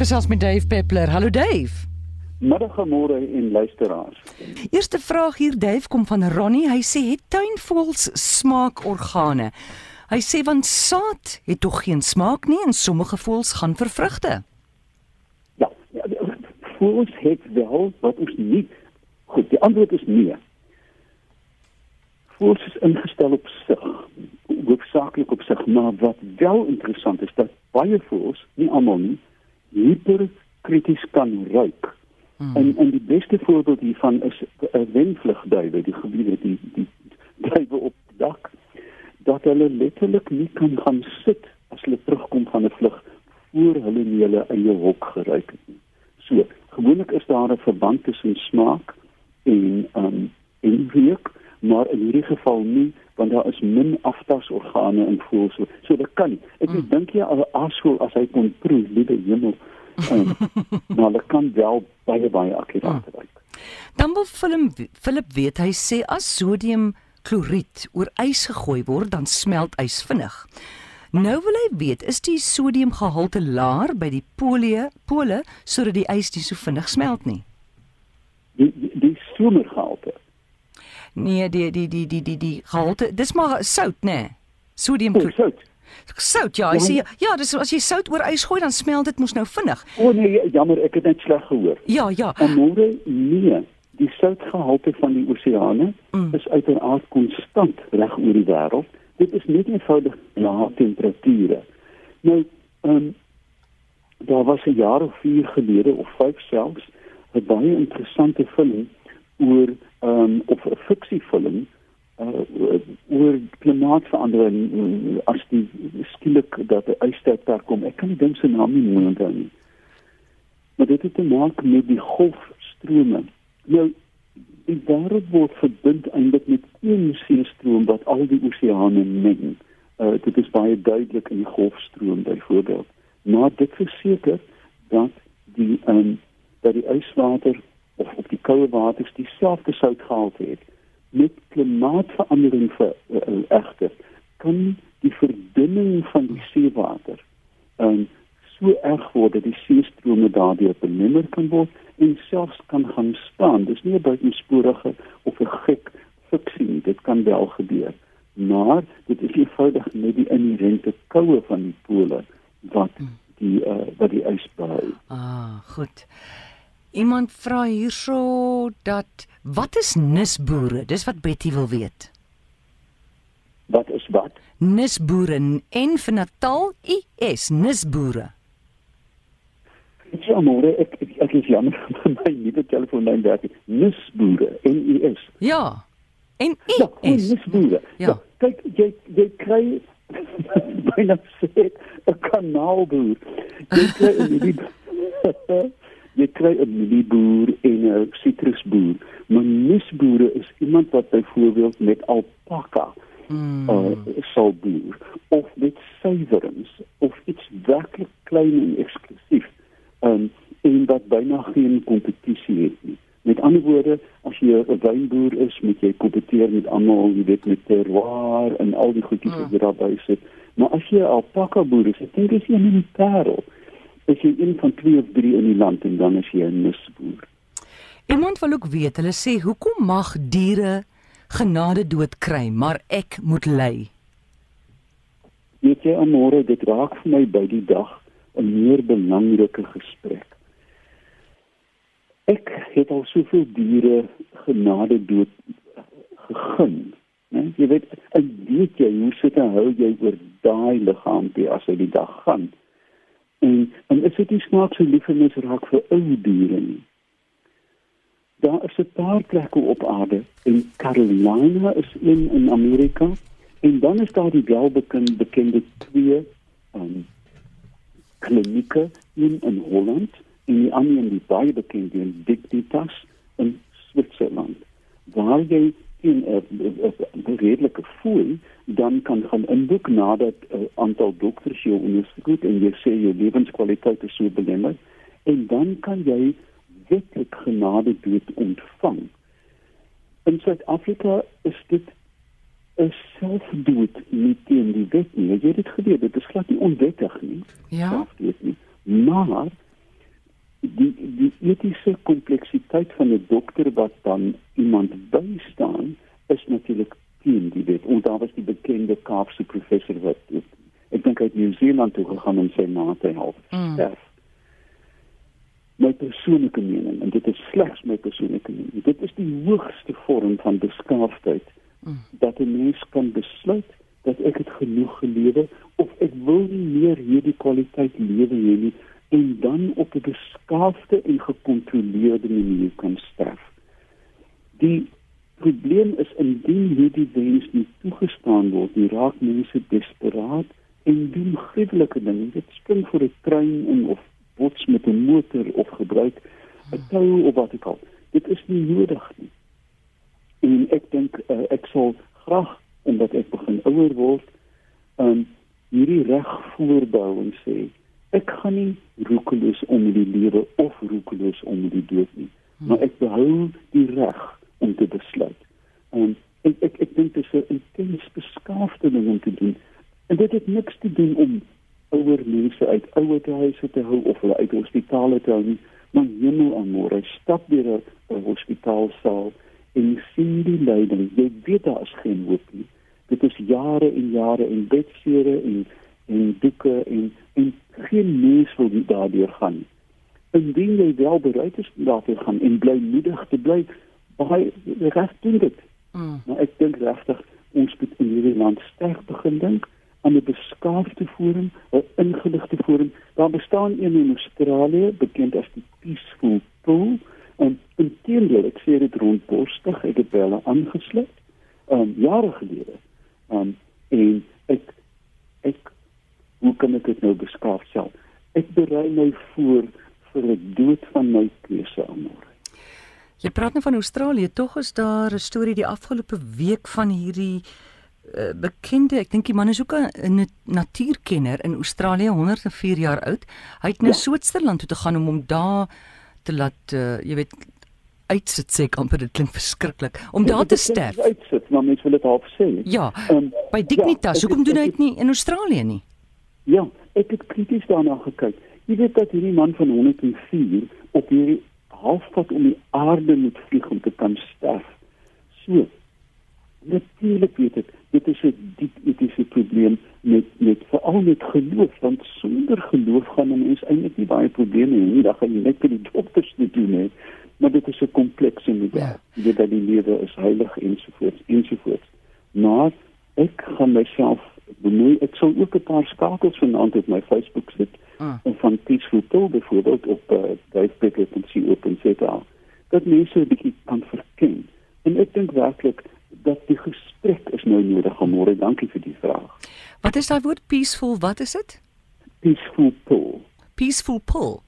gesels met Dave Peppler. Hallo Dave. Middagmôre en luisteraars. Eerste vraag hier Dave kom van Ronnie. Hy sê het tuinvoëls smaakorgane. Hy sê want saad het tog geen smaak nie en sommige voëls gaan vir vrugte. Ja, ja voëls het wel wat ons nie. Goed, die antwoord is nee. Voëls is ingestel op sig, hoofsaaklik op sig, maar wat wel interessant is dat baie voëls, nie almal nie, hiperkrities kan ruik. Hmm. En en die beste voorbeeld hiervan is 'n wenvlugduwe, die gebiede die die duwe op die dak dat hulle letterlik nie kan gaan sit as hulle terugkom van 'n vlug voor hulle nie hulle eie hok geruik het nie. So, gewoonlik is daar 'n verband tussen smaak en um en reuk, maar in hierdie geval nie want daar is min aftasorgane in voëls. So, so dit kan. Ek hmm. dink jy al 'n aasvoël as hy kon proe, liewe hemel, maar dit kan wel baie baie akkuraat ah. lyk. Dan wil Philip Philip weet hy sê as sodium kloried oor ys gegooi word dan smelt ys vinnig. Nou wil hy weet is die sodiumgehalte laer by die pole pole sodat die ys nie so vinnig smelt nie. Die die, die sodiumgehalte. Nee, die die die die die die gehalte, dis maar sout nê. Nee. Sodium oh, sout. Sout ja, jy sê ja, dis as jy sout oor ys gooi dan smelt dit mos nou vinnig. O oh, nee, jammer, ek het net sleg gehoor. Ja, ja. Môre nee, die soutgehalte van die oseane mm. is uiteraard konstant reg oor die wêreld. Dit is net eenvoudig lae temperature. Nou, ehm um, daar was 'n jaar of 4 gelede of 5 selfs 'n baie interessante film oor um, of 'n fiksiefilm uh, oor klimaatsverandering uh, as die skielik dat die ystydperk kom. Ek kan nie dink se naam nie mooi onthou nie. Maar dit het te maak met die golfstrome. Nou die wêreld word verbind eintlik met een seestroom wat al die oseane meng. Uh, dit is baie duidelik in die golfstroom byvoorbeeld. Maar dit verseker dat die um, dat die yswater of of die koue waters dieselfde soutgehalte het met klimaatsverandering vir uh, uh, egter kan die verdunning van die seewater um, so erg word dat die seestrome daardeur belemmer kan word en selfs kan gaan staan. Dis nie 'n buitensporige of 'n gek fiksie nie. Dit kan wel gebeur. Maar dit is eenvoudig net die inherente koue van die pole wat die uh, wat die ys behou. Ah, goed. Iemand vra hierso dat wat is nisboere? Dis wat Betty wil weet. Wat is wat? Nisboere en vir Natal is nisboere. Ja, môre ek ek is jammer vir my nuwe telefoonlyn werk. Nisboere en u is. Ja. En u ja, is nisboere. Ja. ja. Kyk jy jy kry byna sê 'n kanaalboer. Jy kry 'n jy kry 'n mielieboer en 'n sitrusboer. Maar nisboere is iemand wat byvoorbeeld met alpaka mm. uh, sal boer of met suiwerings of iets werklik klein en eksklusief. Um, en wat byna geen kompetisie het nie. Met ander woorde, as jy 'n wynboer is, moet jy kompeteer met almal, jy weet met terroir en al die goedjies mm. wat daarby sit. Maar as jy 'n alpaka boer is, ek dink dis een in die wêreld is jy een van twee of drie in die land en dan is jy 'n misboer. Iemand wil ook weet, hulle sê hoekom mag diere genade dood kry, maar ek moet ly? Weet jy, môre dit raak vir my by die dag 'n meer belangrike gesprek. Ek het al soveel diere genade dood gegun. Nee, jy weet, ek weet jy hoe sit en hou jy oor daai liggaampie as hy die dag gaan. En en is dit nie snaaks so lief en mens raak vir ou diere nie. Daar is 'n paar plekke op aarde en Carolina is een in Amerika en dan is daar die welbekende bekende twee um, klinieke een in Holland en die ander in die baie bekende in Dictitas in Switserland waar jy in 'n redelike fooi dan kan gaan inboek nadat 'n uh, aantal dokters jou ondersoek en jy sê jou lewenskwaliteit is so belemmer en dan kan jy wetlik genade dood ontvang. In Suid-Afrika is dit 'n selfdood nie teen die wet nie. Jy het dit geweet, dit is glad nie onwettig nie. Ja. Nie. Maar die die etiese kompleksiteit van 'n dokter wat dan iemand bystaan is natuurlik teen die wet. En daar was die bekende Kaapse professor wat ek dink uit Nieu-Seeland toe gegaan om sy ma te help. Mm. My persoonlike mening en dit is slegs my persoonlike mening. Dit is die hoogste vorm van beskaafdheid mm. dat 'n mens kan besluit dat ek het genoeg gelewe of ek wil nie meer hierdie kwaliteit lewe hê nie en dan op 'n beskaafde en gekontroleerde manier kan sterf. Die probleem is indien hierdie wens nie toegestaan word, nie raak mense desperaat en doen gruwelike dinge. Dit spring vir 'n trein in of bots met 'n motor of gebruik 'n tou of wat ook al. Dit is nie nodig nie. En ek dink uh, ek sal graag omdat ek begin ouer word, um hierdie reg voorbou en sê ek gaan nie roekeloos om die lewe of roekeloos om die dood nie hmm. maar ek behou die reg om te besluit. En ek ek ek dink dit is 'n intens beskaafde ding om te doen. En dit het niks te doen om ouer mense uit ouerhuise te hou of hulle uit hospitale te hou nie. Maar hemel aan môre stap deur 'n hospitaalsaal en sien die lyding jy weet daar is geen hoop nie. Dit is jare en jare en bedsere en en doeke en en geen mens wil daardeur gaan. Indien jy wel bereid is om daartoe gaan en bly moedig te bly, baie reg doen dit. Mm. Maar ek dink regtig ons moet in hierdie land sterk begin dink aan 'n beskaafde forum, 'n ingeligte forum. Daar bestaan een in Australië bekend as die Peaceful Pool en intendeel ek sê dit rondborstig, ek het wel aangesluit um jare gelede. Um en ek ek hoe kan ek dit nou beskaaf self? Ek berei my voor vir 'n dood van my keuse aanmôre. Jy praat nou van Australië, tog is daar 'n storie die afgelope week van hierdie uh, bekende, ek dink die man is ook 'n natuurkenner in Australië, 104 jaar oud. Hy het na ja. Switserland toe te gaan om hom daar te laat uh, jy weet uitsit sê kan dit klink verskriklik om daar te sterf. Uitsit, maar mense wil dit half sê. Ja. Um, by Dignitas, ja, hoekom doen hy dit nie in Australië nie? Ja, ek het krities daarna gekyk. Jy weet dat hierdie man van 104 op hierdie halfpad om die aarde moet vlieg om te kan sterf. So. Natuurlik weet ek, dit is 'n diep etiese probleem met met veral met geloof, want sonder geloof gaan 'n mens eintlik nie baie probleme hê nie. Dan gaan jy net vir die dokters moet doen hè. Maar dit is 'n komplekse model. Ja. Jy weet dat die lewe is heilig ensovoorts ensovoorts. Maar ek gaan myself bemoei ek sal ook 'n paar skakels vanaand op my Facebook sit ah. en van Peaceful Pill byvoorbeeld op uh, duisbekke.co.za dat mense 'n bietjie kan verken. En ek dink werklik dat die gesprek is nou nodig môre dankie vir die vraag. Wat is daai woord? Peaceful wat is dit? Peaceful pill. Peaceful pill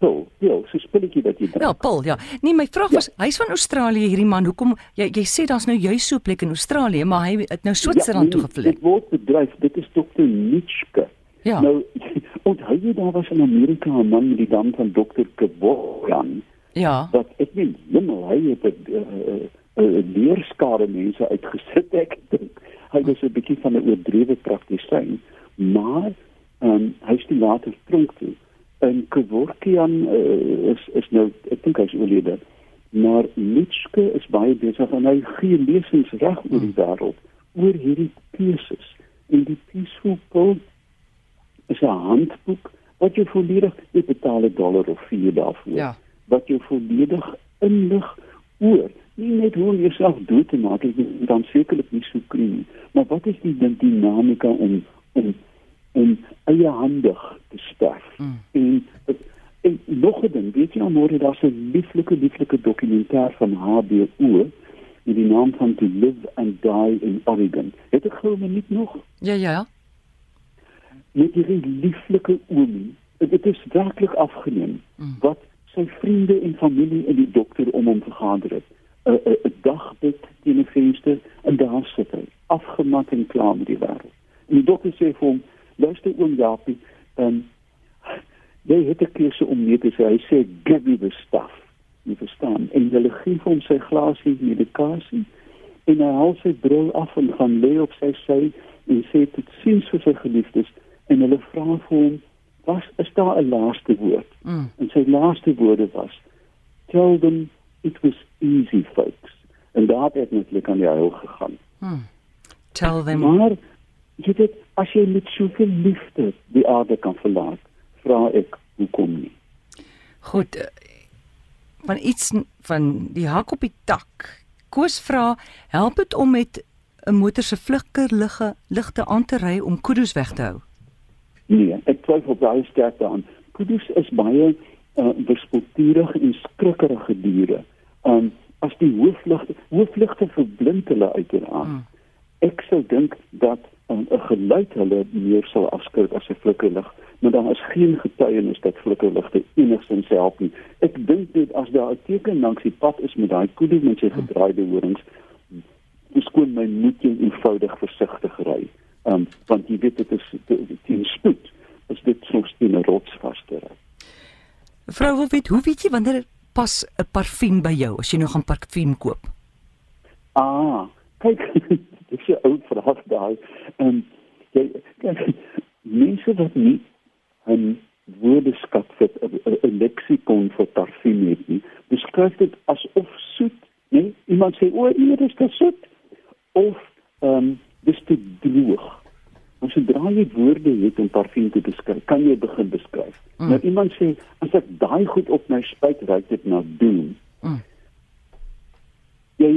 Paul, ja, so spelletjie wat jy dink. Ja, Paul, ja. Nee, my vraag ja. was, hy's van Australië hierdie man. Hoekom jy jy sê daar's nou juist so 'n plek in Australië, maar hy het nou Switserland ja, nee, toe gevlieg. Dit word bedryf. Dit is Dr. Nitschke. Ja. Nou, onthou jy daar was in Amerika 'n man met die naam van Dr. Kevorkian? Ja. Dat ek weet, hom hy het 'n uh, uh, leerskare mense uitgesit ek dink. Hy was 'n bietjie van 'n oordrewe praktisyn, maar ehm um, hy is later tronk toe en Kevorkian uh, is is nou ek dink hy's oorlede maar Nietzsche is baie besig en hy gee lesings reg oor die wêreld oor hierdie keuses en die peaceful poll is 'n handboek wat jy volledig jy betaal 'n dollar of 4 daarvoor ja. wat jy volledig inlig oor nie net hoe om jouself dood te maak jy dan sekerlik nie so kry maar wat is die dinamika om om om eiehandig te sterf. Nou môre daar's 'n lieflike lieflike dokumentêr van HBO met die naam van To Live and Die in Oregon. Het ek gou 'n minuut nog? Ja, ja. Met die lieflike oomie. Dit is werklik afgeneem mm. wat sy vriende en familie en die dokter om hom vergader het. 'n 'n dagbed teen 'n venster en daar sit hy, afgemat en klaar met die wêreld. En die dokter sê vir hom luister oom Japie, ehm um, jy het 'n keuse om nie te sê hy sê give me the stuff. Jy verstaan? En hulle gee vir hom sy glasie medikasie en hy haal sy bril af en gaan lê op sy sy en sê dit sien vir sy geliefdes en hulle vra vir hom, "Was is daar 'n laaste woord. Mm. En sy laaste woorde was tell them it was easy folks. En daar het net aan die huil gegaan. Mm. Tell them Maar jy weet as jy met soveel liefde die aarde kan verlaat, vra ek hoekom nie. Goed. Eh, van iets van die hak op die tak. Koos vra, help dit om met 'n motor se flikkerlige ligte aan te ry om kudus weg te hou? Nee, ek twyfel baie sterk daaraan. Kudus is baie uh, bespotierig en skrikkerige diere. Um as die hoofligte hoofligte verblind hulle uiteraard. Hmm. Ek sou dink dat 'n um, geluid hulle meer sal afskrik as 'n flikkerlig, maar dan is geen getuienis dat flikkerligte enigstens help nie. Ek dink net as daar 'n teken langs die pad is met daai kudus met sy gedraaide horings, beskoon my moet jy eenvoudig versigtig ry. Um want jy weet dit is teen spoed. Is dit soms teen 'n rots vaste ry. Vrou wil weet hoe weet jy wanneer pas 'n parfuum by jou as jy nou gaan parfuum koop? Ah, kyk, ou vraag daai. Um jy kyk mense wat nie 'n woordeskat vir 'n leksikon vir parfuum het nie, beskryf dit asof soet, nee, iemand sê o, hier is dit soet of ehm um, dis te droog. Ons sodra jy woorde het om parfuum te beskryf, kan jy begin beskryf. Mm. Nou iemand sê as ek daai goed op my spuit, ruik dit na doen. Mm. Jy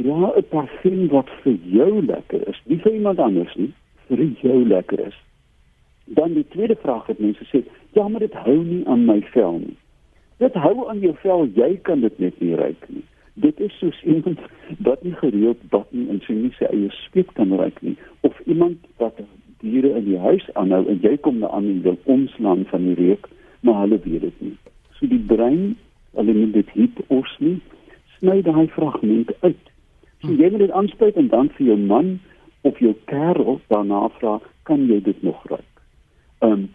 dra 'n parfuum wat vir jou lekker is, nie vir iemand anders nie, vir jou lekker is. Dan die tweede vraag wat mense sê, ja, maar dit hou nie aan my vel nie. Dit hou aan jou vel, jy kan dit net nie ruik nie dit is soos iemand wat nie gereeld bad nie en sy nie sy eie speet kan ruik nie of iemand wat diere in die huis aanhou en jy kom na aan en wil omslaan van die reuk maar hulle weet dit nie so die brein hulle moet dit hip nie sny daai fragment uit so jy moet dit aanspreek en dan vir jou man of jou kerel daarna vra kan jy dit nog ruik um,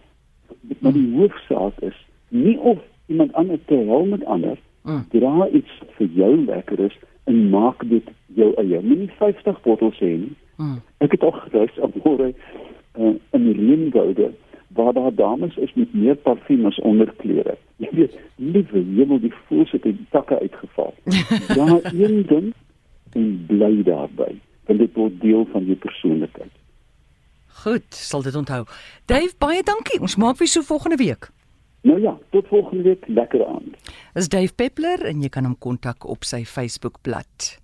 maar die hoofsaak is nie of iemand anders te help met ander Mm. Dra iets vir jou lekker is en maak dit jou eie. Moenie 50 bottels hê nie. Mm. Ek het al gereis op môre uh, in die reënwoude waar daar dames is met meer parfuum as onderklere. Jy weet, liewe hemel, die voels het die takke uitgeval. Ja, een ding en bly daarby, want dit word deel van jou persoonlikheid. Goed, sal dit onthou. Dave, baie dankie. Ons maak weer so volgende week. Nou ja, tot volgende week, lekker aand. Is Dave Peppler en jy kan hom kontak op sy Facebook bladsy.